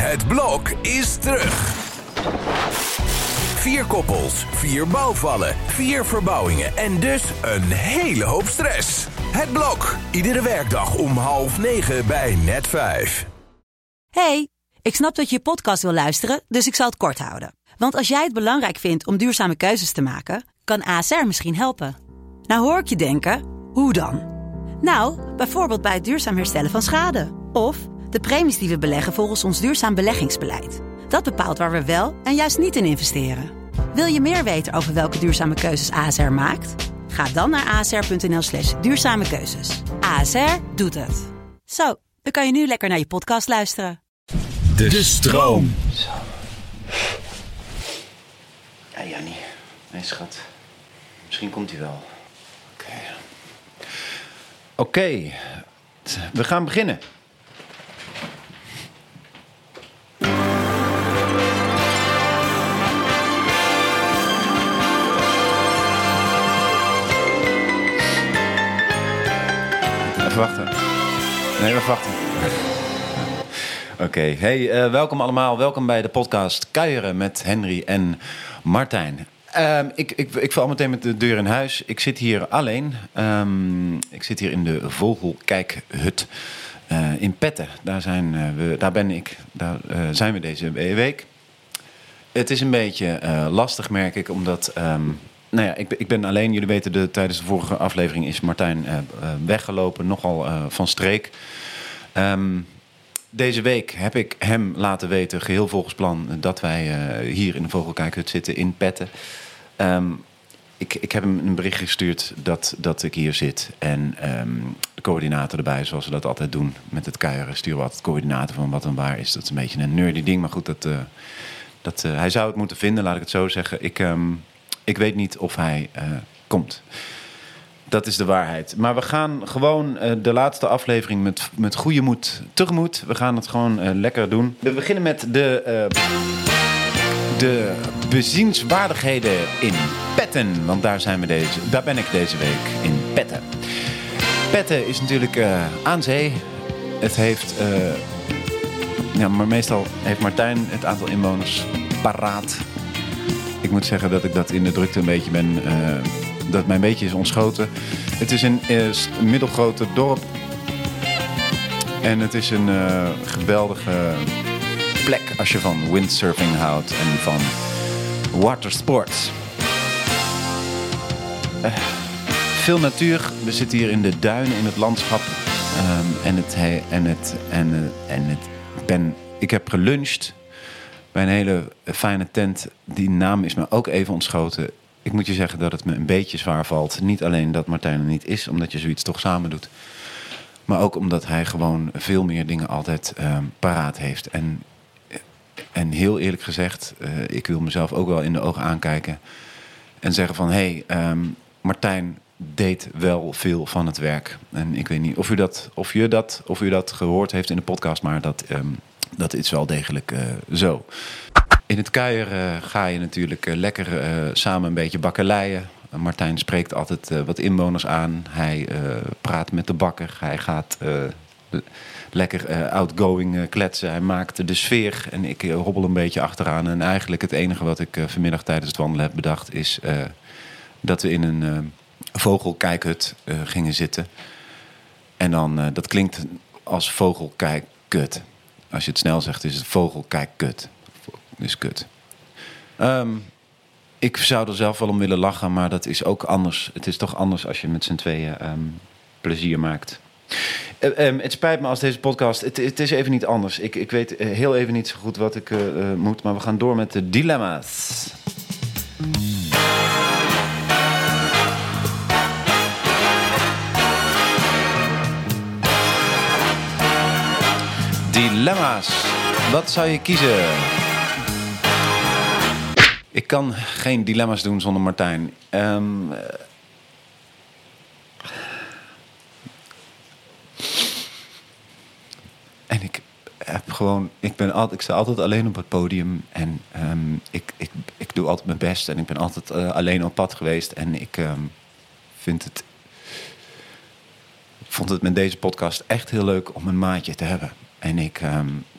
Het blok is terug. Vier koppels, vier bouwvallen, vier verbouwingen en dus een hele hoop stress. Het blok, iedere werkdag om half negen bij net vijf. Hey, ik snap dat je je podcast wil luisteren, dus ik zal het kort houden. Want als jij het belangrijk vindt om duurzame keuzes te maken, kan ASR misschien helpen. Nou hoor ik je denken, hoe dan? Nou, bijvoorbeeld bij het duurzaam herstellen van schade. Of de premies die we beleggen volgens ons duurzaam beleggingsbeleid. Dat bepaalt waar we wel en juist niet in investeren. Wil je meer weten over welke duurzame keuzes ASR maakt? Ga dan naar asr.nl slash duurzame keuzes. ASR doet het. Zo, dan kan je nu lekker naar je podcast luisteren. De, stroom. Ja, Jannie. Nee, schat. Misschien komt hij wel. Oké. Oké. We gaan beginnen. Even wachten. Nee, even wachten. Oké, hey, eh, welkom allemaal. Welkom bij de podcast Kuieren met Henry en Martijn. Ehm, ik, ik, ik val meteen met de deur in huis. Ik zit hier alleen. Ehm, ik zit hier in de Vogelkijkhut uh, in Petten. Daar, zijn, eh, we, daar ben ik. Daar zijn we deze week. Het is een beetje lastig, merk ik, omdat... Ehm, nou ja, ik, ik ben alleen. Jullie weten, de, tijdens de vorige aflevering is Martijn weggelopen. Nogal van streek. Um, deze week heb ik hem laten weten, geheel volgens plan, dat wij hier in de Vogelkijkhut zitten in Petten. Um, ik, ik heb hem een bericht gestuurd dat, dat ik hier zit. En um, de coördinator erbij, zoals we dat altijd doen met het kuieren, sturen we altijd coördinator van wat en waar is. Dat is een beetje een nerdy ding, maar goed, dat, dat, hij zou het moeten vinden, laat ik het zo zeggen. Ik, ik weet niet of hij komt. Dat is de waarheid. Maar we gaan gewoon uh, de laatste aflevering met, met goede moed tegemoet. We gaan het gewoon uh, lekker doen. We beginnen met de, de bezienswaardigheden in Petten. Want daar, zijn we deze, daar ben ik deze week in Petten. Petten is natuurlijk aan zee. Het heeft... ja, maar meestal heeft Martijn het aantal inwoners paraat. Ik moet zeggen dat ik dat in de drukte een beetje ben dat mij een beetje is ontschoten. Het is een, een middelgrote dorp. En het is een uh, geweldige plek als je van windsurfing houdt en van watersports. Veel natuur. We zitten hier in de duinen, in het landschap. Um, en het, en het, en, en het, ben, ik heb geluncht bij een hele fijne tent. Die naam is me ook even ontschoten ik moet je zeggen dat het me een beetje zwaar valt. Niet alleen dat Martijn er niet is, omdat je zoiets toch samen doet. Maar ook omdat hij gewoon veel meer dingen altijd uh, paraat heeft. En, en heel eerlijk gezegd, uh, ik wil mezelf ook wel in de ogen aankijken. En zeggen van, hé, hey, um, Martijn deed wel veel van het werk. En ik weet niet of u dat, of je dat, of u dat gehoord heeft in de podcast, maar dat, um, dat is wel degelijk uh, zo. In het kuier uh, ga je natuurlijk uh, lekker samen een beetje bakkeleien. Martijn spreekt altijd wat inwoners aan. Hij praat met de bakker. Hij gaat lekker outgoing kletsen. Hij maakt de sfeer. En ik hobbel een beetje achteraan. En eigenlijk het enige wat ik vanmiddag tijdens het wandelen heb bedacht... is dat we in een vogelkijkhut gingen zitten. En dan, dat klinkt als vogelkijkkut. Als je het snel zegt, is het vogelkijkkut is kut. Um, ik zou er zelf wel om willen lachen, maar dat is ook anders. Het is toch anders als je met z'n tweeën um, plezier maakt. Uh, um, het spijt me als deze podcast. Het, het, is even niet anders. Ik, ik weet heel even niet zo goed wat ik uh, moet, maar we gaan door met de dilemma's. Dilemma's. Wat zou je kiezen? Ik kan geen dilemma's doen zonder Martijn. Um, en ik heb gewoon, ik, ben altijd, ik sta altijd alleen op het podium en um, ik, ik, ik doe altijd mijn best en ik ben altijd uh, alleen op pad geweest en ik um, vind het, vond het met deze podcast echt heel leuk om een maatje te hebben. En ik,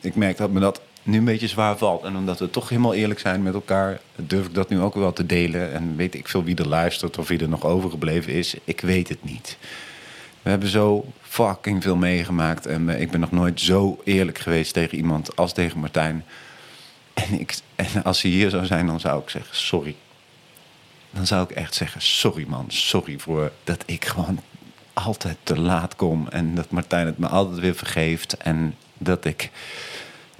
ik merk dat me dat nu een beetje zwaar valt. En omdat we toch helemaal eerlijk zijn met elkaar, durf ik dat nu ook wel te delen. En weet ik veel wie er luistert of wie er nog overgebleven is. Ik weet het niet. We hebben zo fucking veel meegemaakt. En eh, ik ben nog nooit zo eerlijk geweest tegen iemand als tegen Martijn. En, ik, en als hij hier zou zijn, dan zou ik zeggen: sorry. Dan zou ik echt zeggen: sorry man, sorry voor dat ik gewoon altijd te laat kom. En dat Martijn het me altijd weer vergeeft. En dat ik,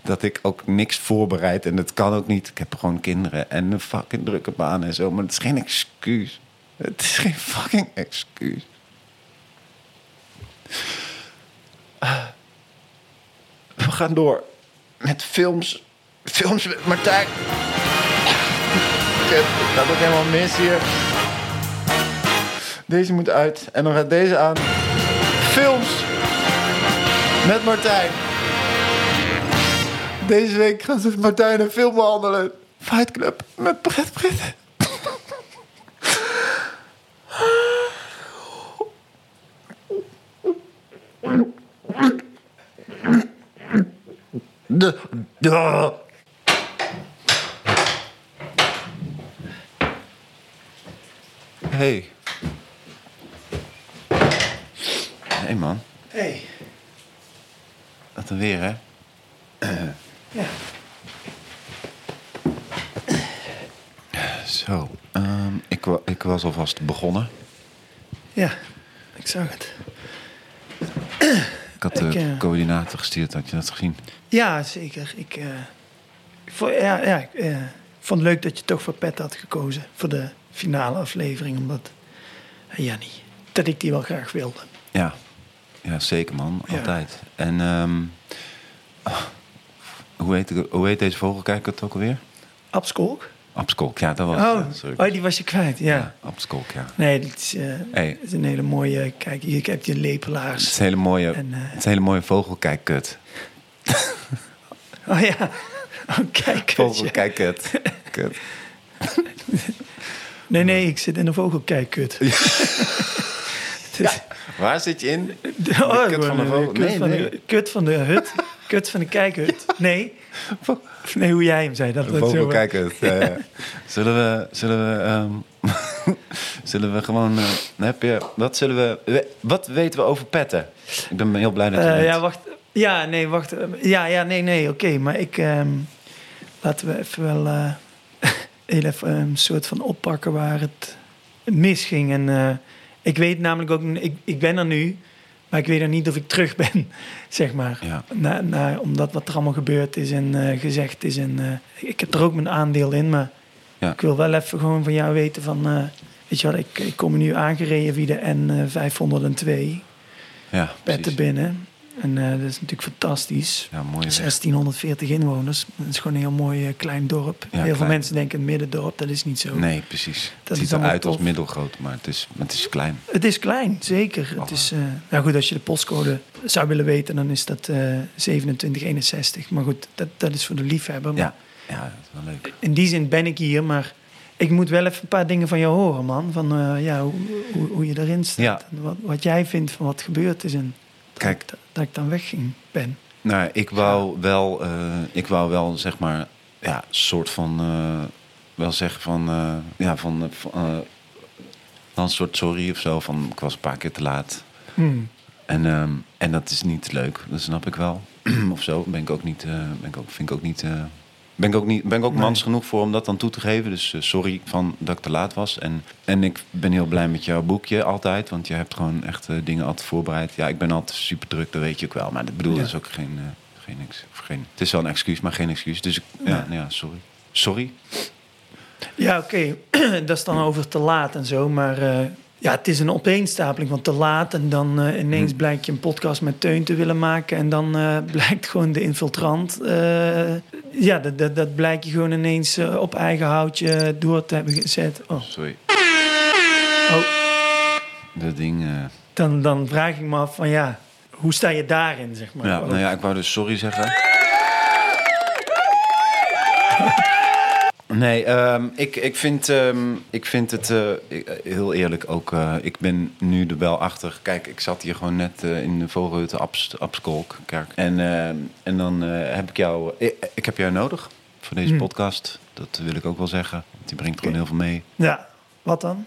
dat ik ook niks voorbereid. En dat kan ook niet. Ik heb gewoon kinderen en een fucking drukke baan en zo. Maar het is geen excuus. Het is geen fucking excuus. We gaan door met films. Films met Martijn. Het gaat ook helemaal mis hier. Deze moet uit. En dan gaat deze aan. Films met Martijn. Deze week gaan ze Martijn een film behandelen. Fight Club met Brett Britt. De, de. Hey. Hey man, Hey. wat een weer hè? Ja. Zo, ehm, ik, wa- ik was alvast begonnen. Ja, ik zag het. Ik had de Ik, eh, coördinaten gestuurd, had je dat gezien? Ja, zeker. Ik, eh, ik vond, ja, ja, ik eh, vond het leuk dat je toch voor Pet had gekozen. Voor de finale aflevering. Omdat, ja, niet. Dat ik die wel graag wilde. Ja, ja zeker man, Ja. altijd. En ehm, ah, hoe, heet, de- hoe heet deze vogelkijker het ook alweer? Abskolk? Abskolk, ja, dat was Oh, het. Oh, die was je kwijt, ja. Ja, Abskolk, ja. Nee, dit is, Hey. dit is een hele mooie... Kijk, hier heb je Het lepelaars. is een hele mooie, En, eh, het is een hele mooie vogelkijkkut. Oh ja. Oh, kijk. Vogelkijkkut. Kut. Nee, nee, ik zit in een vogelkijkkut. Het is- Waar zit je in? Oh, kut van de vogel? eh, Kut, Nee, nee. De, kut van de hut. Kut van de kijkhut. Nee. Nee, hoe jij hem zei. Dat Een dat zo- vogelkijkkut. ja, ja. Zullen we, zullen we, ehm, zullen we gewoon, eh, heb je, wat zullen we, wat weten we over petten? Ik ben heel blij dat je Eh, ja, wacht. Ja, nee, wacht. Eh, Ja, ja, nee, nee, oké. Maar ik... ehm, laten we even wel... heel even een soort van oppakken waar het misging. En ik weet namelijk ook... Ik, ik ben er nu... Maar ik weet er niet of ik terug ben, zeg maar. Ja. Na, na, omdat wat er allemaal gebeurd is en eh, gezegd is. En, eh, ik heb er ook mijn aandeel in, maar Ja. ik wil wel even gewoon van jou weten van... eh, weet je wat, ik, ik kom nu aangereden via de N502 ja, petten binnen. En eh, dat is natuurlijk fantastisch. Ja, mooie weg. 1640 inwoners. Dat is gewoon een heel mooi eh, klein dorp. heel veel mensen denken een middendorp. Dat is niet zo. Nee, precies. het is ziet eruit als middelgroot, maar het is, het is klein. Het is klein, zeker. Oh. Het is, eh, nou goed, als je de postcode zou willen weten, dan is dat eh 2761. Maar goed, dat, dat is voor de liefhebber. Maar Ja, ja dat is wel leuk. In die zin ben ik hier, maar ik moet wel even een paar dingen van jou horen, man. Van ja, hoe, hoe, hoe je erin staat. Ja. En wat, wat jij vindt van wat gebeurd is. En dat, Kijk. dat ik dan wegging ben. Nou, ik wou wel, eh, ik wou wel zeg maar, ja, soort van, eh, wel zeggen van, eh, ja, van, een soort sorry of zo, van ik was een paar keer te laat. Hmm. En, ehm, en dat is niet leuk, dat snap ik wel. of zo, ben ik ook niet, ben ik ook, vind ik ook niet, ben ik ook niet, ben ik ook Nee. mans genoeg voor om dat dan toe te geven. Dus eh, sorry van dat ik te laat was. En, en ik ben heel blij met jouw boekje altijd, want je hebt gewoon echt eh, dingen altijd voorbereid. Ja, ik ben altijd super druk, dat weet je ook wel. Maar ik bedoel, Ja. dat is ook geen, eh, geen, of geen, het is wel een excuus, maar geen excuus. Dus ik, ja, Ja. ja, sorry. Sorry. Ja, oké. dat is dan over te laat en zo. Maar ja, het is een opeenstapeling van te laat. En dan eh, ineens Hm. blijkt je een podcast met Teun te willen maken. En dan eh, blijkt gewoon de infiltrant. eh, ja, dat, dat, dat blijkt je gewoon ineens op eigen houtje door te hebben gezet. Oh, Sorry. oh. Dat ding. Dan, dan vraag ik me af van ja, hoe sta je daarin, zeg maar? ja, Oh. nou ja, ik wou dus sorry zeggen. Nee, ehm, ik, ik, vind, ehm, ik vind het eh, ik- heel eerlijk ook. eh, ik ben nu er wel achter. Kijk, ik zat hier gewoon net eh, in de Vogelhut Abs, Abskolkkerk. En, ehm, en dan eh, heb ik jou. Ik, ik heb jou nodig voor deze Hmm. podcast. Dat wil ik ook wel zeggen. Want die brengt gewoon heel veel mee. Ja, wat dan?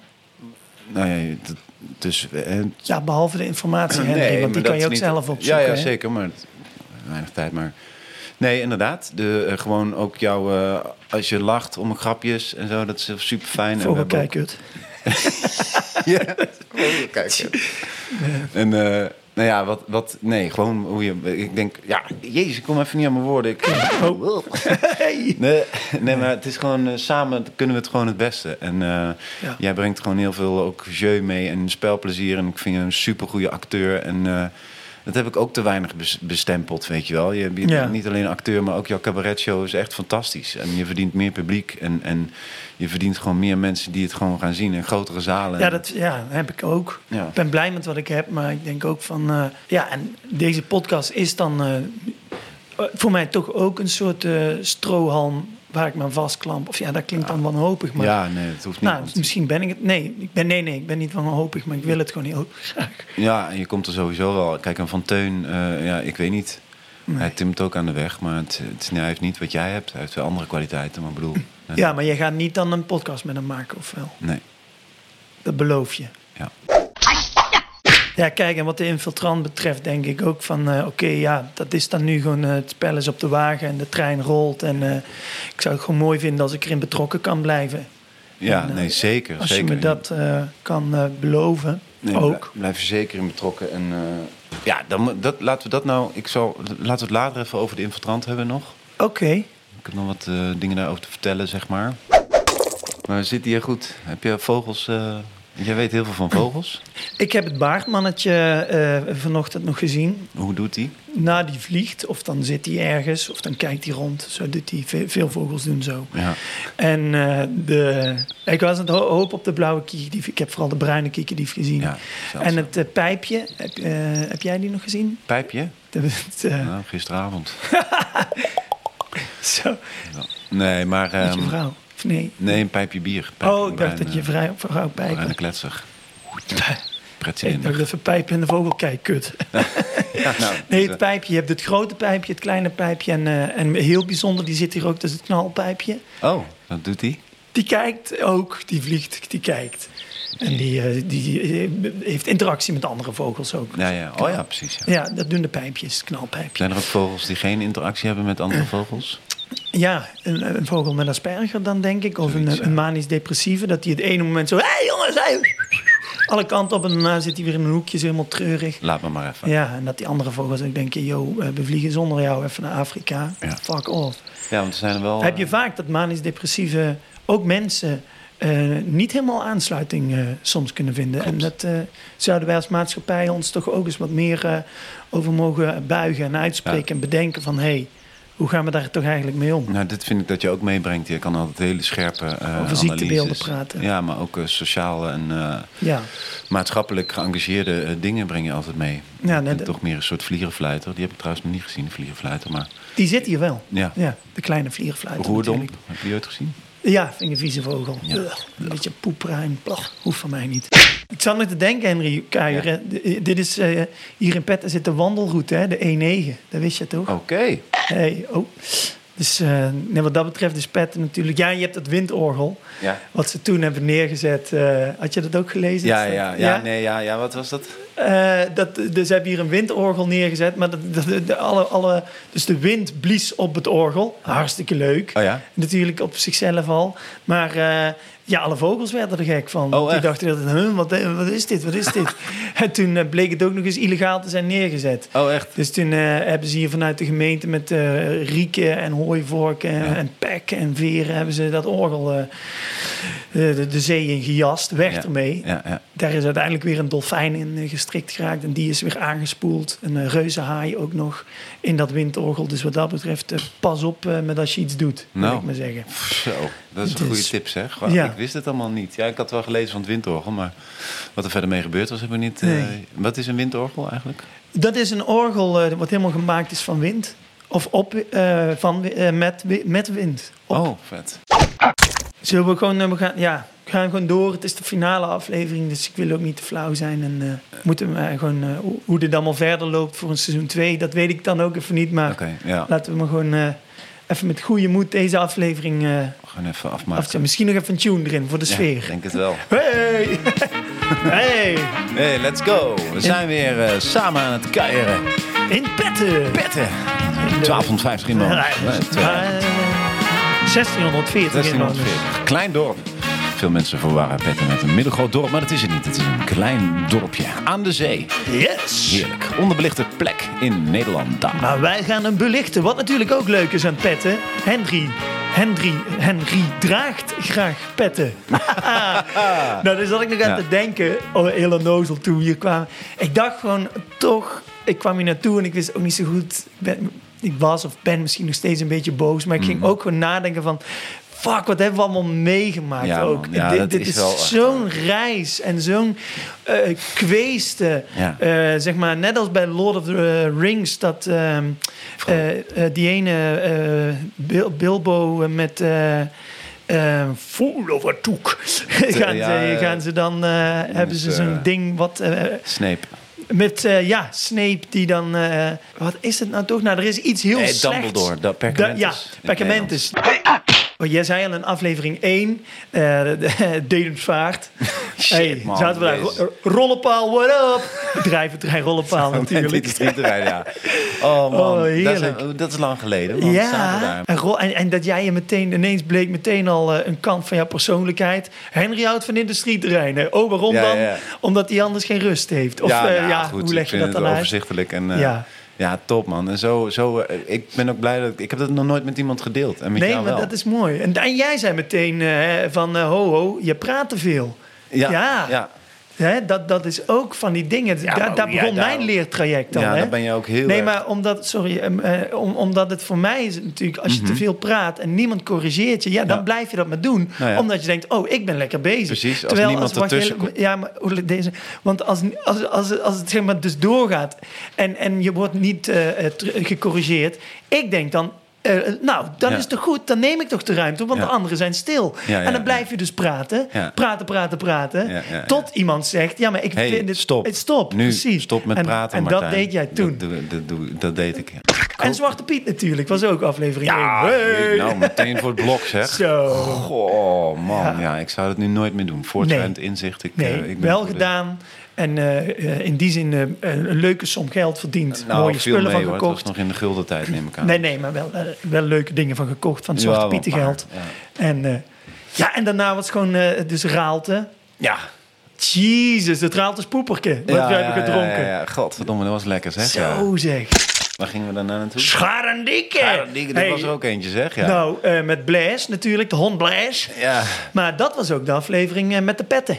Nou ja, dat- dus. eh, Ja, behalve de informatie, Henry, want die kan je ook niet- zelf opzoeken. Ja, ja zeker, maar weinig tijd. Maar nee, inderdaad. De, eh, gewoon ook jou, eh, als je lacht om grapjes en zo, dat is super fijn. Vogelkijkut. Ja, kijk. En eh, nou ja, wat, wat, nee, gewoon hoe je, ik denk, ja, jezus, ik kom even niet aan mijn woorden. Ik, Oh. Nee, nee, maar het is gewoon, samen kunnen we het gewoon het beste. En eh, Ja. jij brengt gewoon heel veel ook jeu mee en spelplezier. En ik vind je een super goede acteur. En eh, dat heb ik ook te weinig bes- bestempeld, weet je wel. Je, Ja. bent niet alleen acteur, maar ook jouw cabaretshow is echt fantastisch. En je verdient meer publiek en, en je verdient gewoon meer mensen die het gewoon gaan zien in grotere zalen. Ja, dat ja, heb ik ook. Ja. Ik ben blij met wat ik heb, maar ik denk ook van... eh, ja, en deze podcast is dan eh, voor mij toch ook een soort eh, strohalm waar ik me aan vastklamp. Of ja, dat klinkt dan wanhopig, maar... ja, nee, dat hoeft niet. nou, misschien ben ik het... Nee, ik ben, nee, nee, ik ben niet wanhopig, maar ik wil het gewoon heel graag. Ja, en je komt er sowieso wel. Kijk, een Van Teun, eh, ja, ik weet niet. Hij timt ook aan de weg, maar het, het hij heeft niet wat jij hebt. Hij heeft wel andere kwaliteiten, maar bedoel... Ja, maar jij gaat niet dan een podcast met hem maken, of wel? Nee, Dat beloof je. ja. Ja, kijk, en wat de infiltrant betreft denk ik ook van... eh, oké, ja, dat is dan nu gewoon... eh, het spel is op de wagen en de trein rolt. En eh, ik zou het gewoon mooi vinden als ik erin betrokken kan blijven. Ja, En, nee, zeker. Als zeker. je me dat kan beloven, Nee, ook. blij- Blijf je zeker in betrokken. En ja, dan, dat, laten we dat nou... Ik zal, laten we het later even over de infiltrant hebben nog. Oké. Ik heb nog wat dingen daarover te vertellen, zeg maar. Maar zit hier goed? Heb je vogels... jij weet heel veel van vogels. Ik heb het baardmannetje eh, vanochtend nog gezien. Hoe doet die? Nou, die vliegt, of dan zit hij ergens, of dan kijkt hij rond. Zo doet hij. Ve- Veel vogels doen zo. Ja. En eh, de, ik was aan het ho- hoop op de blauwe kiekendief. Ik heb vooral de bruine kiekendief gezien. Ja, en het eh, pijpje, heb, heb jij die nog gezien? Pijpje? Nou, gisteravond. Zo, Nee, maar... ehm, vrouw. Of nee? Nee, een pijpje bier. Pijpje oh, ik dacht dat je vrouw, vrouw pijpen. bruine kletser. Ik dacht even pijpen in de vogel, kijk, kut. Ja, nou, Nee, dus, het pijpje. Je hebt het grote pijpje, het kleine pijpje. En, eh, en heel bijzonder, die zit hier ook, dat is het knalpijpje. eh, Oh, dat doet hij. Die kijkt ook, die vliegt, die kijkt. En die, eh, die eh, heeft interactie met andere vogels ook. Ja, ja. Oh ja, precies. Ja. Ja, dat doen de pijpjes, het knalpijpje. Zijn er ook vogels die geen interactie hebben met andere vogels? Ja, een, een vogel met Asperger dan denk ik. Of een, een manisch depressieve. Dat die het ene moment zo... Hé hey, jongens, hey! Alle kanten op en daarna zit hij weer in een hoekje, helemaal treurig. Laat me maar even. Ja, en dat die andere vogels ook denken... Yo, eh, we vliegen zonder jou even naar Afrika. Ja. Fuck off. Ja, want er zijn er wel... Heb je vaak dat manisch depressieve... ook mensen eh, niet helemaal aansluiting eh, soms kunnen vinden. En dat zouden wij als maatschappij ons toch ook eens wat meer over mogen buigen en uitspreken. En bedenken van... hé, hey, hoe gaan we daar toch eigenlijk mee om? Nou, dit vind ik dat je ook meebrengt. Je kan altijd hele scherpe eh Over ziektebeelden praten. Ja, maar ook eh, sociaal en eh, Ja, maatschappelijk geëngageerde dingen breng je altijd mee. Ja, ben dat- toch meer een soort vlierenfluiter. Die heb ik trouwens nog niet gezien, de vlierenfluiter. Maar die zit hier wel. ja, Ja, de kleine vlierenfluiter roerdom. Heb je ooit gezien? Ja, vind ik een vieze vogel. Ja. Ugh, een beetje poepruim. Plach, hoeft van mij niet. Ik zat nog te denken, Henry Kuijer. Ja. D- Dit is, eh, hier in Petten zit de wandelroute, hè, de E9. Dat wist je toch? Oké. Hey, oh. Dus eh, nee, wat dat betreft is Petten natuurlijk... Ja, je hebt het windorgel. Ja. Wat ze toen hebben neergezet. eh, had je dat ook gelezen? Ja, ja, ja, nee, ja, ja, wat was dat? Eh, dat, dus ze hebben hier een windorgel neergezet. Maar dat, dat- de, alle, alle, dus de wind blies op het orgel. Hartstikke leuk. Oh ja? Natuurlijk op zichzelf al. Maar ja, alle vogels werden er gek van. Oh, Die dachten, altijd, huh, wat, wat is dit, wat is dit? en toen eh, bleek het ook nog eens illegaal te zijn neergezet. Oh, echt? Dus toen eh, hebben ze hier vanuit de gemeente met eh, rieken en hooivorken en, Ja. en pek en veren... hebben ze dat orgel eh, de, de zee in gejast. Weg Ja, ermee. Ja, ja. Daar is uiteindelijk weer een dolfijn in eh, gestrikt geraakt. En die is weer aangespoeld. Een reuzenhaai ook nog in dat windorgel. Dus wat dat betreft, eh, pas op eh, met als je iets doet, Nou. ik maar zeggen. Zo, dat is een Dus- goede tip zeg. Ja. Ik wist het allemaal niet. Ja, ik had wel gelezen van het windorgel, maar wat er verder mee gebeurd was, hebben we niet... eh, wat is een windorgel eigenlijk? Dat is een orgel eh, wat helemaal gemaakt is van wind. Of op, eh, van, eh, met, met wind. Op. Oh, vet. Zullen we gewoon, eh, we gaan, ja, we gaan gewoon door. Het is de finale aflevering, dus ik wil ook niet te flauw zijn. En eh, moeten we gewoon, eh, hoe- dit allemaal verder loopt voor een seizoen 2, dat weet ik dan ook even niet. Maar ja. laten we maar gewoon eh, even met goede moed deze aflevering We gaan even afmaken. Misschien nog even een tune erin voor de Ja, sfeer. ik denk het wel. Hey! hey! Hey, let's go. We zijn weer eh, samen aan het kuieren. In petten! Petten. 1250 inwoners. Nee, twee- Eh, 1640 inwoners. 1640. Klein dorp. Veel mensen verwarren Petten met een middelgroot dorp, maar dat is het niet. Het is een klein dorpje aan de zee. Yes! Heerlijk. Onderbelichte plek in Nederland. Daar. Maar wij gaan hem belichten. Wat natuurlijk ook leuk is aan petten. Henry. Henry, Henry draagt graag petten. nou, daar zat ik nog aan Ja. te denken. Oh, heel onnozel toen we hier kwamen. Ik dacht gewoon, toch... Ik kwam hier naartoe en ik wist ook niet zo goed... Ik, ben, ik was of ben misschien nog steeds een beetje boos. Maar ik ging ook gewoon nadenken van... Fuck, wat hebben we allemaal meegemaakt Ja, ook. Ja, dit dit is zo'n reis en zo'n eh kweeste. Ja. Eh, zeg maar, net als bij Lord of the eh, Rings, dat ehm, eh, eh, die ene eh, Bil- Bilbo met. eh eh, Full of a toek. gaan, ja, ze, ja. gaan ze dan. eh, hebben ze eh, zo'n ding wat. eh, Snape. met. eh, ja, Snape die dan. eh, wat is het nou toch? Nou, er is iets heel Nee, slechts. Dumbledore. Dat Da- Perkamentus. ja, in het Perkamentus. Oh, jij zei al in aflevering 1, eh Dedemsvaart. hey, man, zaten we daar, rollenpaal, what up? Rollenpaal Natuurlijk. is ja. Oh man, Oh, dat, is, dat is lang geleden. Man. Ja, daar. en, en, en dat jij je meteen, ineens bleek meteen al eh, een kant van jouw persoonlijkheid. Henry houdt van industrieterreinen. Oh, waarom Ja, dan? ja. Omdat hij anders geen rust heeft. Of ja, eh, nou, ja, goed, hoe leg je dat dan uit? overzichtelijk. En, eh, Ja. Ja. top man. En zo, zo, eh, ik ben ook blij dat ik, ik heb dat nog nooit met iemand gedeeld. En met Nee, jou maar wel. dat is mooi. En, en jij zei meteen eh, van, eh, ho ho, je praat te veel. ja, ja. ja. Hè, dat, dat is ook van die dingen. Ja, daar begon daar- mijn leertraject dan. Ja, hè? daar ben je ook heel Nee, erg- maar omdat, sorry, em, eh, om, omdat het voor mij is het natuurlijk, als je te veel praat en niemand corrigeert je, ja, dan Mhm. Ja. blijf je dat maar doen. Nou. Omdat je denkt, oh, ik ben lekker bezig. Precies, als niemand wacht, ertussen heel-. Ja, maar deze, want als, als, als, als het zeg maar dus doorgaat en, en je wordt niet eh, eh, gecorrigeerd, ik denk dan. Eh, nou, dan Ja. is het toch goed. Dan neem ik toch de ruimte, want Ja. de anderen zijn stil. Ja, en dan blijf je dus praten, praten, praten, praten. Tot iemand zegt, ja, maar ik Hey, vind het... stop. het stop, Nu, precies. stop met en, praten, En Martijn. dat deed jij toen. Dat, dat, dat deed ik, ja. En Zwarte Piet natuurlijk, was ook aflevering 1. Ja, Hey! nou, meteen voor het blok, zeg. Zo. Goh, man. Ja. Ik zou het nu nooit meer doen. Voortschrijdend inzicht. Ik, Nee, eh, ik ben wel de- gedaan. En eh, eh, in die zin eh, een leuke som geld verdiend. Nou, Mooie spullen mee, van hoor. Het was gekocht. nog in de gulden tijd, neem ik aan. Nee, nee, maar wel, wel leuke dingen van gekocht van het Zwarte Ja, Pieten geld. paar, En, ja, en daarna was het gewoon dus Raalte. Ja. Jezus, het Raalte spoeperke. Wat ja, we ja, hebben gedronken. Ja, ja, ja. Godverdomme, dat was lekker, zeg. Zo Ja. zeg. Waar gingen we daarna naartoe? Scharendike. Ja, die, dat Hey, was er ook eentje, zeg. Ja. Nou, met Blaise natuurlijk, de hond Blaise. ja. Maar dat was ook de aflevering met de petten.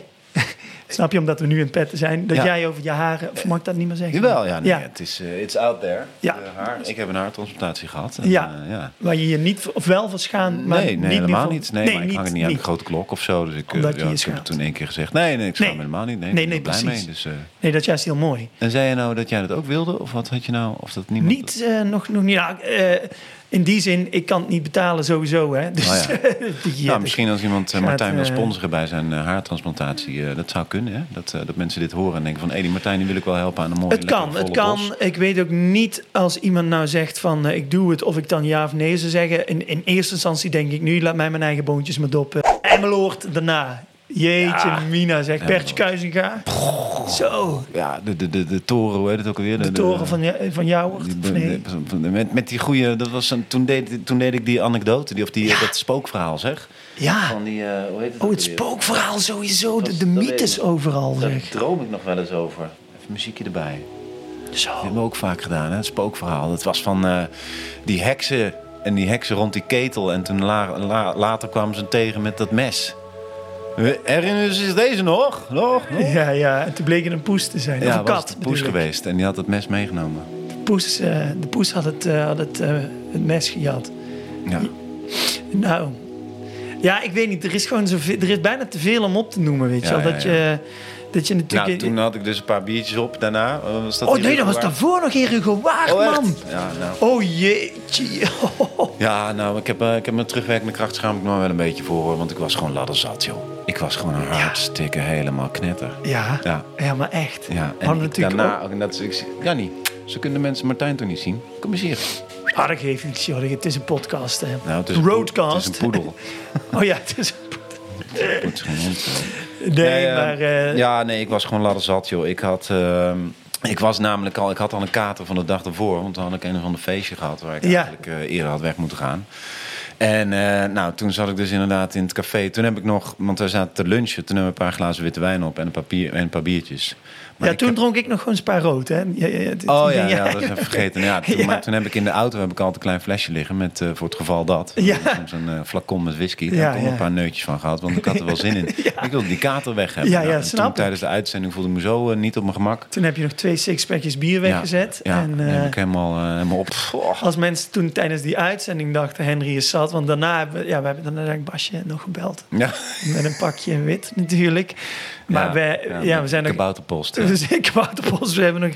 Snap je, omdat we nu in petten zijn, dat Ja. jij over je haren... Of mag ik dat niet meer zeggen? Jawel, ja, nee, Ja. het is eh, it's out there. Ja. Eh, haar. Ik heb een haartransplantatie gehad. En, Ja. eh, ja. Waar je je niet, of wel voor schaamt, maar nee, nee niet helemaal niet. Nee, maar ik hang het niet aan een grote klok of zo. Dus ik, ja, heb toen één keer gezegd. Nee, nee, ik schaam Nee. me helemaal niet. Nee, Nee, nee, er blij mee. Dus, Nee, dat is juist heel mooi. en zei je nou dat jij dat ook wilde? Of wat had je nou? Of dat niemand... Niet, nog, nog niet. Nou, in die zin, ik kan het niet betalen sowieso. Hè. Dus, Oh ja. die, Nou, misschien als iemand eh, gaat, Martijn wil eh, sponsoren bij zijn eh, haartransplantatie, dat zou kunnen. Hè? Dat, dat mensen dit horen en denken van, hé, die Martijn die wil ik wel helpen aan een mooie Het kan, het kan. bos. Ik weet ook niet als iemand nou zegt van ik doe het of ik dan ja of nee zou zeggen. In, in eerste instantie denk ik nu, laat mij mijn eigen boontjes maar doppen. Emmeloord daarna. Jeetje, Mina zegt Bertje Kuizinga. Zo, Ja, de, de, de, de toren, hoe heet het ook alweer? de toren van, ja- van jou. nee? met, met die goede, dat was een, toen, deed, toen deed ik die anekdote, die, of die, dat spookverhaal zeg. Ja. Van die, eh, hoe heet het Oh, het spookverhaal sowieso. De, Dat- de dat mythes ik. overal, Daar zeg. droom ik nog wel eens over. Even muziekje erbij. Dat Zo. hebben we ook vaak gedaan, hè? het spookverhaal. Dat was van eh, die heksen en die heksen rond die ketel. En toen la- la- later kwamen ze tegen met dat mes. Herinneren ze zich deze nog? Nog? nog? Ja, ja. En toen bleek het een poes te zijn. of een kat. het poes geweest en die had het mes meegenomen. De poes, eh, de poes had het, eh, had het, eh, het mes gejat. Ja. Nou, ja, ik weet niet. Er is gewoon zoveel, er is bijna te veel om op te noemen, weet je Ja, wel. ja, Dat ja. je, Dat je natuurlijk... Nou, toen had ik dus een paar biertjes op daarna. Eh, Was dat oh nee, dat was daarvoor nog Hugo Waard, Oh, man. Ja, nou. Oh jeetje. Ja, nou, ik heb, eh, ik heb mijn terugwerkende kracht schaam ik me wel een beetje voor. hoor, Want ik was gewoon ladderzat, joh. Ik was gewoon een hartstikke helemaal knetter. Ja, ja. Ja. maar echt. Ja, en natuurlijk daarna... ook- ook- en dat, ik, ja, niet. Ze kunnen mensen Martijn toch niet zien? Kom eens hier. Ah, dat geeft niks, joh. Het is een podcast, hè. Nou, het is een Roadcast. Het is een poedel. Oh ja, het is... Het is hond. Eh. Nee, eh, maar... eh, Ja, nee, ik was gewoon ladderzat, joh. Ik had... ehm, ik was namelijk al... Ik had al een kater van de dag ervoor. Want toen had ik een of ander feestje gehad... waar ik Ja. eigenlijk eh, eerder had weg moeten gaan. En eh, nou, toen zat ik dus inderdaad in het café. Toen heb ik nog... Want we zaten te lunchen. Toen hebben we een paar glazen witte wijn op... en een, papier, en een paar biertjes. Maar ja, toen heb- dronk ik nog gewoon spa rood, hè. Ja, Oh ja, dat is even vergeten. Ja, toen. Maar toen heb ik in de auto heb ik altijd een klein flesje liggen met eh, voor het geval dat. Ja. Soms een eh, flacon met whisky. Daar heb ik een paar neutjes van gehad, want ik had er wel zin in. Ik wilde die kater weg hebben. Ja, Nou, ja, en snap toen tijdens de uitzending voelde ik me zo eh, niet op mijn gemak. Toen heb je nog twee sixpackjes bier weggezet. Ja, en, eh, heb ik helemaal, eh, helemaal op. Oh. als mensen toen tijdens die uitzending dachten, Henry is zat. Want daarna hebben we, ja, we hebben dan Basje nog gebeld. Ja, Met een pakje wit natuurlijk. Maar ja, wij, ja, we zijn. Kabouterpost. We zijn Kabouterpost. We, hebben nog,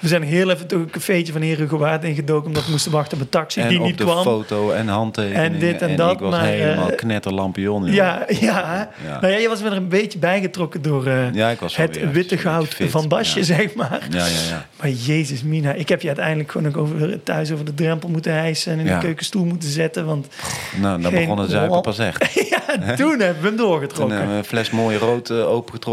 we zijn heel even door een cafeetje van Heer Waard ingedoken... omdat we moesten wachten op een taxi En die op niet de kwam. foto en handtekeningen. En dit en dat, ik was maar, helemaal knetterlampion. joh. Ja, ja. Ja. Nou ja, je was weer een beetje bijgetrokken door eh, ik was het weer witte goud van Basje, zeg maar. Ja, ja, ja. Maar jezus, Mina, ik heb je uiteindelijk gewoon ook over, thuis over de drempel moeten hijsen... en in de keukenstoel moeten zetten, want Nou, dan Geen begon het zuipen pas echt. ja, toen hebben we hem Toen doorgetrokken. hebben we een fles mooie rood eh,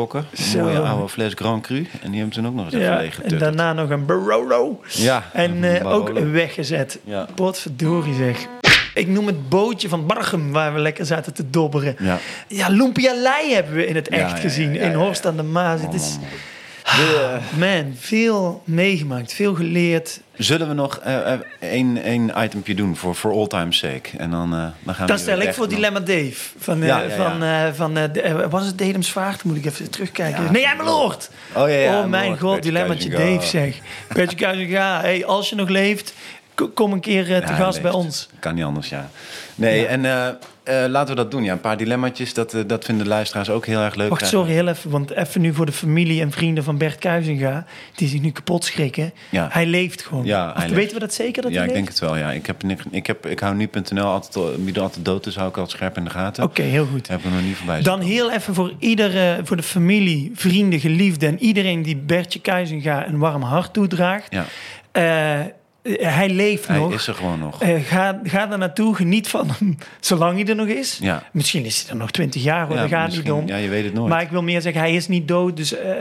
Een Zo. mooie oude fles Grand Cru. En die hebben toen ook nog eens even ja, leeg en daarna nog een Barolo. Ja. En een eh, ook weggezet. Ja. Potverdorie zeg. Ik noem het bootje van Barchem, waar we lekker zaten te dobberen. Ja. Ja, Lumpia Lei hebben we in het echt ja, gezien. in. Horst aan de Maas. Het is, man, veel meegemaakt, veel geleerd. Zullen we nog eh, eh, één itempje doen voor for all time's sake? En dan, eh, dan gaan we Dan weer stel ik voor Dilemma Dave. Van, Ja, ja, van, van was het Dedemsvaart? Moet ik even terugkijken. Nee, Emmeloord. Oh, ja, ja, oh mijn god, Bertje Dilemmaatje Kuizinga. Dave zeg. Bertje Kuizinga, hey, als je nog leeft, kom een keer te gast bij ons. Kan niet anders, ja. Nee, en eh, laten we dat doen. Ja, een paar dilemmaatjes. Dat, eh, dat vinden de luisteraars ook heel erg leuk. Wacht, sorry, heel even. Want even nu voor de familie en vrienden van Bert Kuizinga... die zich nu kapot schrikken. Ja. Hij leeft gewoon. Ja, Of weten leeft. we dat zeker, dat Ja, hij ik leeft? denk het wel. Ja. Ik, heb, ik, heb, ik hou nu.nl altijd, wie er altijd dood is, hou ik altijd scherp in de gaten. Oké, heel goed. Heb ik er nog niet voorbij Dan heel even voor iedere, voor de familie, vrienden, geliefden... en iedereen die Bertje Kuizinga een warm hart toedraagt. Ja, Eh, hij leeft hij nog. is er gewoon nog. Eh, ga, ga daar naartoe, geniet van hem, zolang hij er nog is. Ja. Misschien is hij er nog twintig jaar, hoor, Ja, daar gaat het niet om. Ja, je weet het nooit. Maar ik wil meer zeggen, hij is niet dood. Dus eh,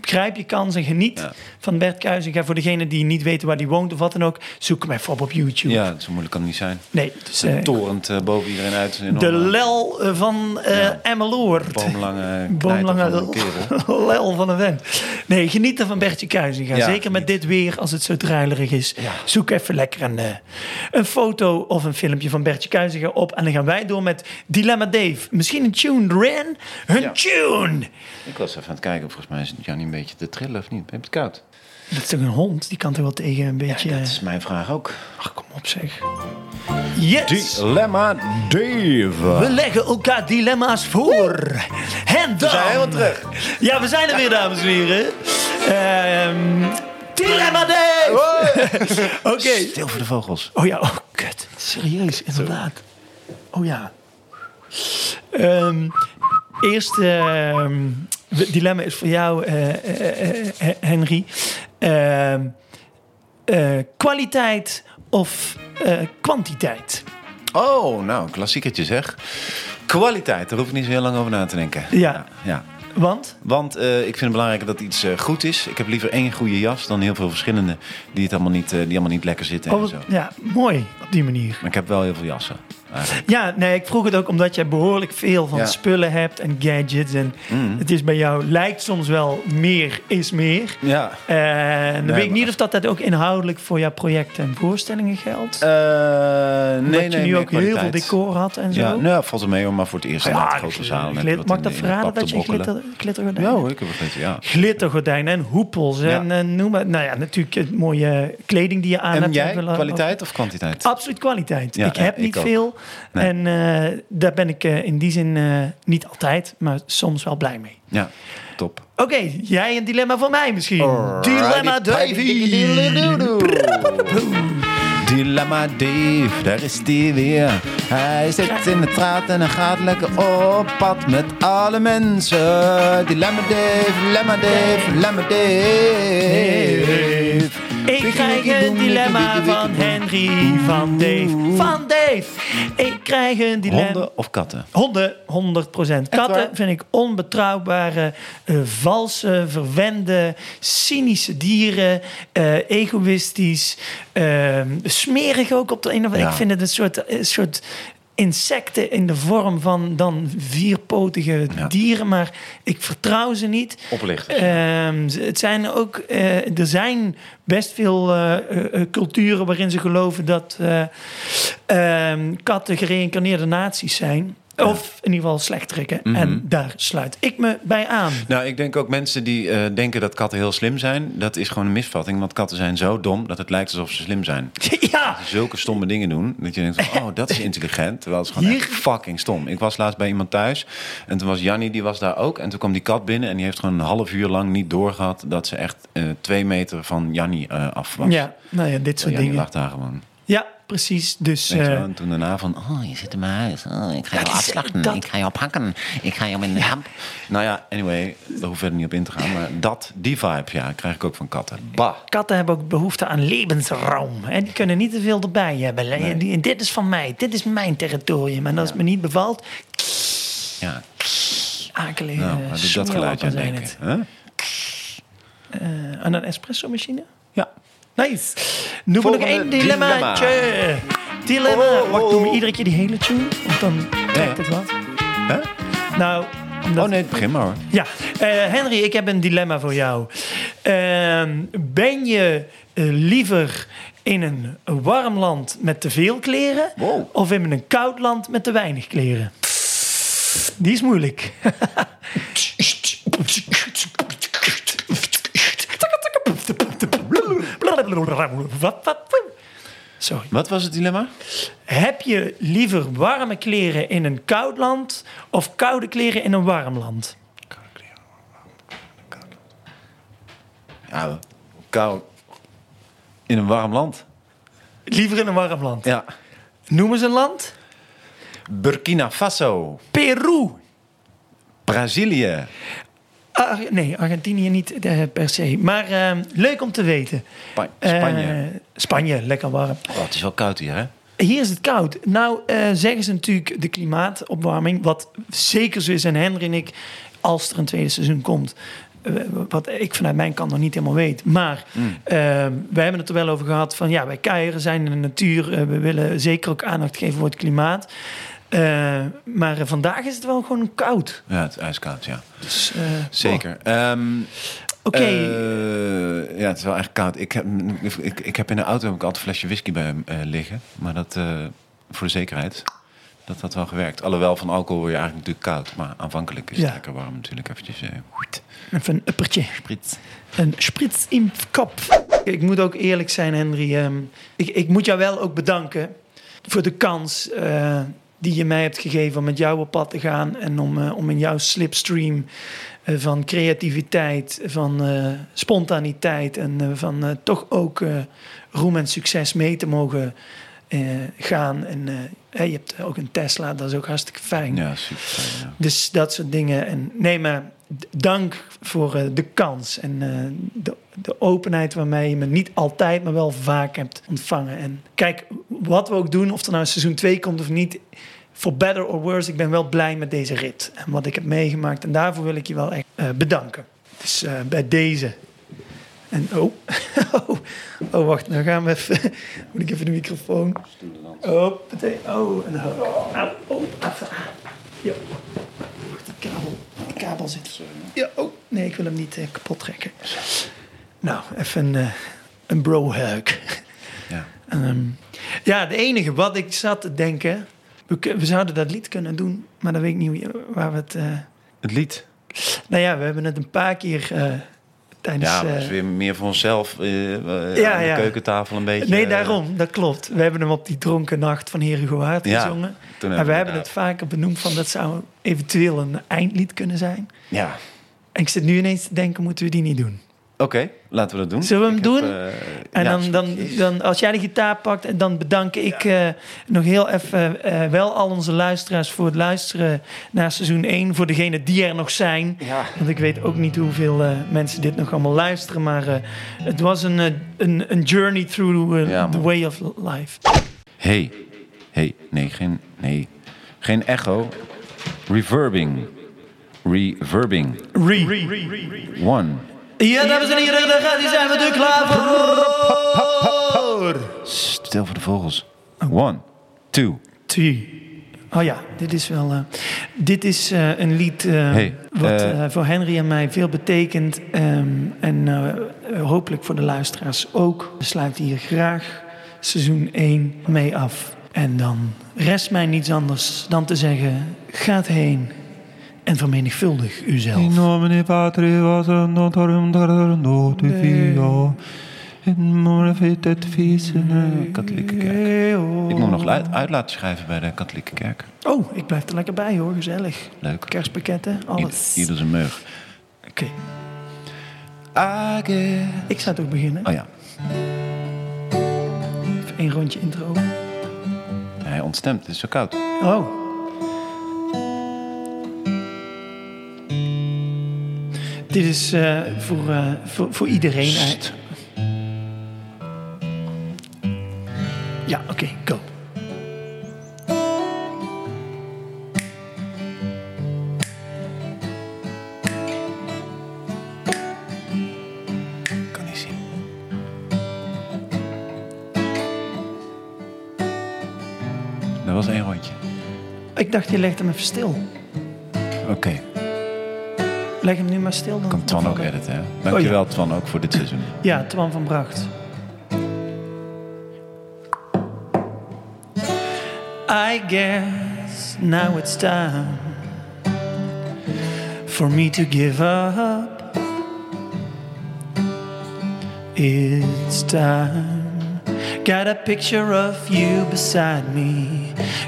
grijp je kans en geniet Ja. van Bert Kuizinga. Voor degenen die niet weten waar hij woont of wat dan ook, zoek hem even op op YouTube. Ja, zo moeilijk kan het niet zijn. Nee, dus, eh, Torent eh, boven iedereen uit. De lel eh, van eh. Emmeloord. boomlange, Boomlange van lel van een vent. Nee, geniet er van Bertje Kuizinga. Zeker met dit weer, als het zo druilerig is. Ja. Zoek even lekker een, eh, een foto of een filmpje van Bertje Kuizinga op. En dan gaan wij door met Dilemma Dave. Misschien een tune, Ren? Een Ja. tune! Ik was even aan het kijken. Volgens mij is het Jannie een beetje te trillen of niet? Heb je het koud? Dat is toch een hond? Die kan toch wel tegen een beetje... Ja, dat is mijn vraag ook. Ach, kom op zeg. Yes! Dilemma Dave. We leggen elkaar dilemma's voor. En dan... zijn helemaal terug. Ja, we zijn er weer, dames en heren. Ehm dilemma Dave! Oké. Stil voor de vogels. Oh ja, oh kut. Serieus, inderdaad. Oh ja. Ehm eerste ehm, dilemma is voor jou, eh, Henry. Ehm, eh, kwaliteit of eh, kwantiteit? Oh, nou, klassiekertje zeg. Kwaliteit, daar hoef ik niet zo heel lang over na te denken. Ja. ja. Want? Want eh, ik vind het belangrijk dat iets eh, goed is. Ik heb liever één goede jas dan heel veel verschillende die, het allemaal, niet, eh, die allemaal niet lekker zitten Oh, en zo. ja, mooi op die manier. Maar ik heb wel heel veel jassen. Eigenlijk. Ja, nee, ik vroeg het ook omdat jij behoorlijk veel van Ja. spullen hebt en gadgets. En Mm. het is bij jou, lijkt soms wel meer is meer. Ja. En dan Nee, weet ik niet of dat, dat ook inhoudelijk voor jouw projecten en voorstellingen geldt. Eh, nee, Omdat nee, je nu ook heel veel decor had en zo. Ja, nou, valt er mee, hoor, maar voor het eerst in Ja, grote zaal. mag dat verraden dat je glitter, glittergordijnen Ja hebt? hoor, ik heb het ja. Glittergordijnen en hoepels en, eh, noem maar. Nou ja, natuurlijk eh, mooie kleding die je aan En hebt. jij, hebben laten- kwaliteit of kwantiteit? Absoluut kwaliteit. Ik heb niet veel. Nee. En eh, daar ben ik eh, in die zin eh, niet altijd, maar soms wel blij mee. Ja, top. Oké, jij een dilemma voor mij misschien. Dilemma Davy. Dilemma Dave, daar is die weer. Hij zit in de straat en hij gaat lekker op pad met alle mensen. Dilemma Dave, Dilemma Dave, Dilemma Dave. Ik krijg een dilemma van Henry van Dave. Van Dave. Ik krijg een dilemma. Honden of katten? Honden, 100% Katten vind ik onbetrouwbare, eh, valse, verwende, cynische dieren. eh, egoïstisch, eh, smerig ook op de een of andere. Ja. Ik vind het een soort, een soort insecten in de vorm van dan vierpotige Ja. dieren. Maar ik vertrouw ze niet. Oplichters. Ehm, het zijn ook, eh, er zijn best veel eh, eh, culturen waarin ze geloven dat eh, ehm, katten gereïncarneerde naties zijn. Of in ieder geval slechterikken. Mhm. En daar sluit ik me bij aan. Nou, ik denk ook mensen die eh, denken dat katten heel slim zijn. Dat is gewoon een misvatting. Want katten zijn zo dom dat het lijkt alsof ze slim zijn. ja, Zulke stomme dingen doen. Dat je denkt, van, oh, dat is intelligent. Terwijl het is gewoon Hier- echt fucking stom. Ik was laatst bij iemand thuis. En toen was Jannie, die was daar ook. En toen kwam die kat binnen. En die heeft gewoon een half uur lang niet doorgehad... dat ze echt eh, twee meter van Jannie eh, af was. ja, nou ja, dit soort Jannie dingen. lag daar gewoon. Ja, precies. Dus Weet je wel? eh, En toen daarna van, oh, je zit in mijn huis. Oh, ik ga je afslachten. dat- Ik ga je ophakken. Ik ga je op in de hamp. Nou ja, anyway, daar hoef ik verder niet op in te gaan. Maar dat, die vibe, ja, krijg ik ook van katten. Bah. katten hebben ook behoefte aan levensruim. Hè? Die kunnen niet te veel erbij hebben. Die- dit is van mij. Dit is mijn territorium. En als het me niet bevalt, Ja, akelige nou, doe dat geluidje aan denken. Huh? Aan een espresso-machine? Ja. Nice. Noem nog één dilemmaatje. Dilemma. Oh, oh, Wacht, oh. doen we iedere keer die hele tune? Want dan trekt het wat. Huh? Nou, omdat- Oh nee, begin maar hoor. ja. Eh, Henry, ik heb een dilemma voor jou. Ehm, ben je eh, liever in een warm land met te veel kleren... Wow. of in een koud land met te weinig kleren? Die is moeilijk. Sorry. Wat was het dilemma? Heb je liever warme kleren in een koud land of koude kleren in een warm land? Ja, kou. In een warm land. Liever in een warm land. Ja. Noem eens een land. Burkina Faso. Peru. Brazilië. Ar- nee, Argentinië niet eh, per se. Maar eh, leuk om te weten. Spa- Spanje. Eh, Spanje, lekker warm. Oh, het is wel koud hier, hè? Hier is het koud. Nou eh, zeggen ze natuurlijk de klimaatopwarming. Wat zeker zo is. En Henry en ik, als er een tweede seizoen komt. eh, wat ik vanuit mijn kant nog niet helemaal weet. Maar Mm. eh, we hebben het er wel over gehad. Van ja, wij kuieren zijn in de natuur. eh, we willen zeker ook aandacht geven voor het klimaat. Eh, maar vandaag is het wel gewoon koud. Ja, het is ijskoud, ja. Dus, eh, Zeker. Ehm, Oké. eh, ja, het is wel echt koud. Ik heb, ik, ik heb in de auto ik altijd een flesje whisky bij eh, liggen. Maar dat, voor de zekerheid, dat had wel gewerkt. Alhoewel van alcohol word je eigenlijk natuurlijk koud. Maar aanvankelijk is het Ja. lekker warm natuurlijk. Eventjes, Even een uppertje. sprits. Een sprits in het kop. Ik moet ook eerlijk zijn, Henry. ehm, ik, ik moet jou wel ook bedanken voor de kans die je mij hebt gegeven om met jou op pad te gaan. En om, eh, om in jouw slipstream eh, van creativiteit, van eh, spontaniteit en van toch ook roem en succes mee te mogen gaan. En je hebt ook een Tesla, dat is ook hartstikke fijn. Ja, super ja. Dus dat soort dingen. En nee, maar dank voor eh, de kans en eh, de, de openheid waarmee je me niet altijd, maar wel vaak hebt ontvangen. En kijk, wat we ook doen, of er nou seizoen 2 komt of niet, for better or worse, ik ben wel blij met deze rit en wat ik heb meegemaakt. En daarvoor wil ik je wel echt eh, bedanken. Dus eh, bij deze. En oh, oh, oh, wacht, nou gaan we even. Moet ik even de microfoon. Oh. Oh, en dan. Oh, oh, even. Ja. Die kabel, kabel zit. Ja, oh, nee, ik wil hem niet eh, kapot trekken. Nou, even een, eh, een bro-hug. Ja. Ehm, ja, de enige wat ik zat te denken. We, zouden dat lied kunnen doen, maar dan weet ik niet waar we het. eh, Het lied. nou ja, we hebben het een paar keer eh, tijdens. Ja, maar dat is eh, weer meer voor onszelf. eh, Ja, aan de ja. keukentafel een beetje. nee, daarom, dat klopt. We hebben hem op die dronken nacht van Heren Gewaard Ja, gezongen. Maar we we hebben het vaker benoemd van dat zou eventueel een eindlied kunnen zijn. Ja, En ik zit nu ineens te denken, moeten we die niet doen? Oké, laten we dat doen. Zullen we hem Ik doen? heb, eh, En ja, dan, dan, dan, als jij de gitaar pakt, dan bedank ik eh, nog heel even eh, wel al onze luisteraars voor het luisteren naar seizoen 1. Voor degenen die er nog zijn. Ja. Want ik weet ook niet hoeveel mensen dit nog allemaal luisteren. Maar het was een, een, een journey through the way of life. Hey, hey, nee, geen, nee, geen echo. Reverbing, reverbing. Re. One. Ja, dames en heren, daar gaat hij zijn we er klaar voor. Stil voor de vogels. One, two. Twee. Oh ja, dit is wel. eh, dit is eh, een lied eh, Hey, wat voor Henry en mij veel betekent. ehm, en hopelijk voor de luisteraars ook. We sluiten hier graag seizoen 1 mee af. En dan rest mij niets anders dan te zeggen: gaat heen en vermenigvuldig uzelf. nomine Patri fio. In nomine Fiat Vis in de katholieke kerk. Ik moet nog uit, laten schrijven bij de katholieke kerk. Oh, ik blijf er lekker bij hoor, gezellig. Leuk. Kerstpakketten, alles. ieder zijn meug. Oké, guess. ik zou toch beginnen. Oh ja, Even één rondje intro. hij ontstemt. Het is zo koud. Oh. Dit is eh, voor, eh, voor, voor iedereen. Sst. Ja, oké, go. Kan niet zien. Dat was één rondje. Ik dacht, je legt hem even stil. Oké, Leg hem nu maar stil. Dan kan Twan ook editen. Hè? Dankjewel Twan ook voor dit seizoen. Ja, Twan van Bracht. I guess now it's time for me to give up. It's time. Got a picture of you beside me.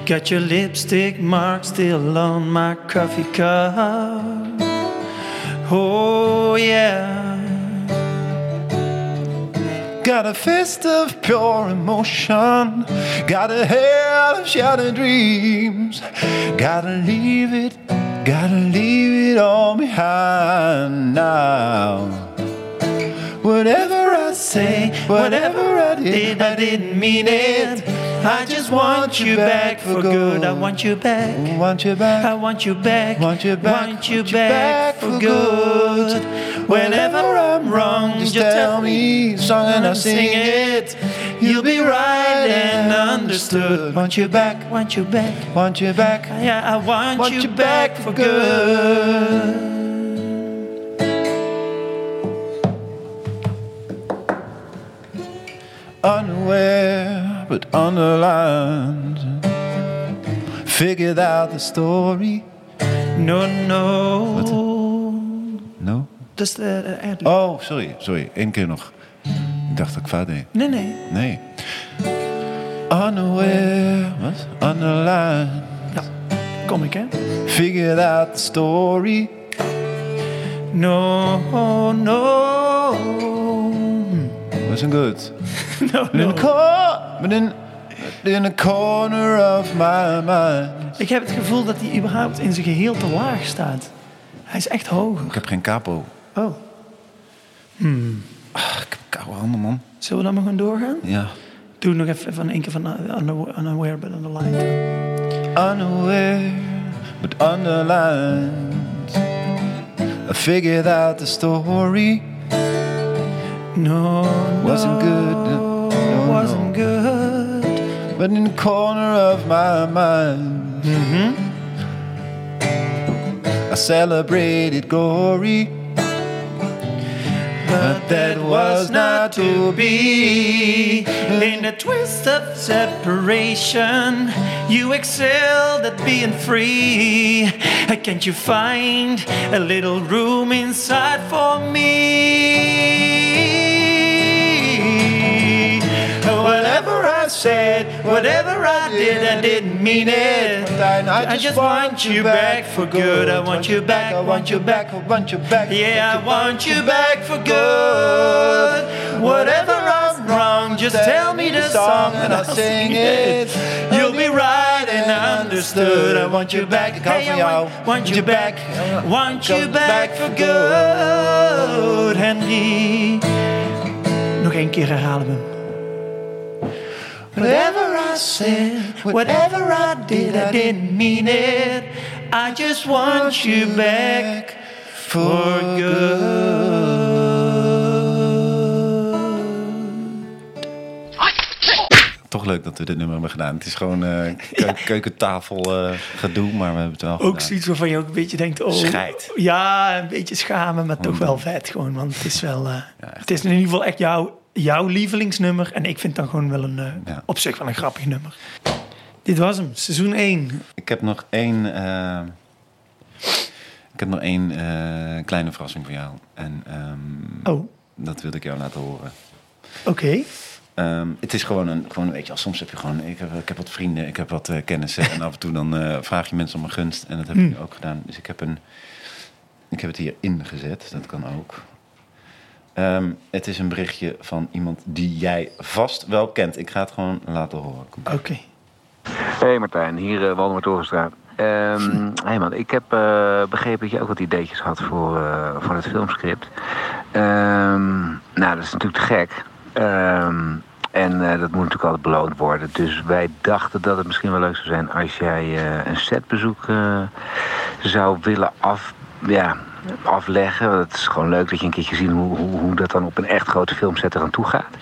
Got your lipstick mark still on my coffee cup. Oh, yeah. Got a fist of pure emotion. Got a head of shattered dreams. Gotta leave it, gotta leave it all behind now. Whatever I say, whatever I did, I didn't mean it. I just want you back for good. I want you back. Want you back. I want you back. Want you back, Want you back for good. Whenever I'm wrong, just tell me, song and I'll sing it. You'll be right and understood. Want you back, Want you back. want you back. Yeah, I want, you, back, for good. unaware but underlined. Figured out the story. No, no. No? Dat is de. Oh, sorry, sorry. Eén keer nog. Ik dacht dat ik fout deed. Nee, nee. Nee. Unaware, wat? Underlined. Ja, kom ik, hè? Figured out the story. No, no. Good. No, But in, no. the cor- but in, in a corner of my mind. Ik heb het gevoel dat hij überhaupt in zijn geheel te laag staat. Hij is echt hoger. Ik heb geen capo. Oh, Ah, ik heb koude handen, man. zullen we dan maar gewoon doorgaan? Ja. Doe nog even van één keer van uh, Unawa- Unaware but Underlined. Unaware, but underlined. I figured out the story. No, Wasn't good. no, No, wasn't good. But in the corner of my mind, mm-hmm. I celebrated glory. But that was not to be. In the twist of separation, you excelled at being free. Can't you find a little room inside for me? Said, Whatever I did, I didn't mean it. I just want you back for good. I want you back, I want you back, I want you back. Yeah, I want you back for good. Whatever I'm wrong, just tell me the song and I'll sing it. You'll be right and understood. I want you back. Hey, I want, want you back. Want you back for good, Henry. Nog één keer herhalen we. Whatever I said, whatever I did, I didn't mean it. I just want you back for good. Toch leuk dat we dit nummer hebben gedaan. Het is gewoon uh, keu keukentafel uh, gedoe, maar we hebben het wel Ook gedaan. zoiets waarvan je ook een beetje denkt... Oh, Scheid. Ja, een beetje schamen, maar toch wel vet gewoon. Want het is wel... Uh, ja, het is in ieder geval echt jouw, jouw lievelingsnummer. En ik vind dan gewoon wel een... Ja. op zich wel een grappig nummer. Dit was hem, seizoen 1. Ik heb nog één... ik heb nog één kleine verrassing voor jou. En um, oh. dat wil ik jou laten horen. Oké. Okay. Um, het is gewoon een, gewoon, weet je, soms heb je gewoon, ik heb, ik heb wat vrienden, ik heb wat uh, kennissen en af en toe dan vraag je mensen om een gunst en dat heb Hmm. ik ook gedaan. Dus ik heb een, ik heb het hier ingezet, dat kan ook. Um, het is een berichtje van iemand die jij vast wel kent. Ik ga het gewoon laten horen. Oké. Okay. Hey Martijn, hier uh, Waldemar Torenstraat. Um, hey man, ik heb uh, begrepen dat je ook wat ideetjes had voor, uh, voor het filmscript. Um, nou, dat is natuurlijk te gek. Um, en uh, dat moet natuurlijk altijd beloond worden. Dus wij dachten dat het misschien wel leuk zou zijn als jij uh, een setbezoek uh, zou willen af, ja, afleggen. Het is gewoon leuk dat je een keertje ziet hoe, hoe, hoe dat dan op een echt grote filmset eraan toe gaat.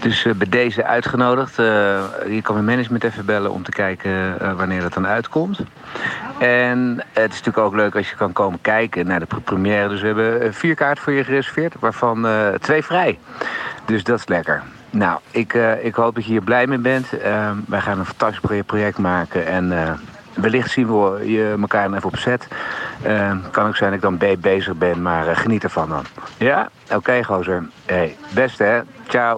Dus bij deze uitgenodigd. je kan mijn management even bellen om te kijken wanneer dat dan uitkomt. En het is natuurlijk ook leuk als je kan komen kijken naar de première. Dus we hebben vier kaarten voor je gereserveerd, waarvan twee vrij. Dus dat is lekker. Nou, ik, uh, ik hoop dat je hier blij mee bent. Uh, wij gaan een fantastisch project maken. En uh, wellicht zien we je elkaar even op set. Kan ook zijn dat ik dan bezig ben, maar geniet ervan dan. Ja? Oké, gozer. Hey, beste hè. Ciao.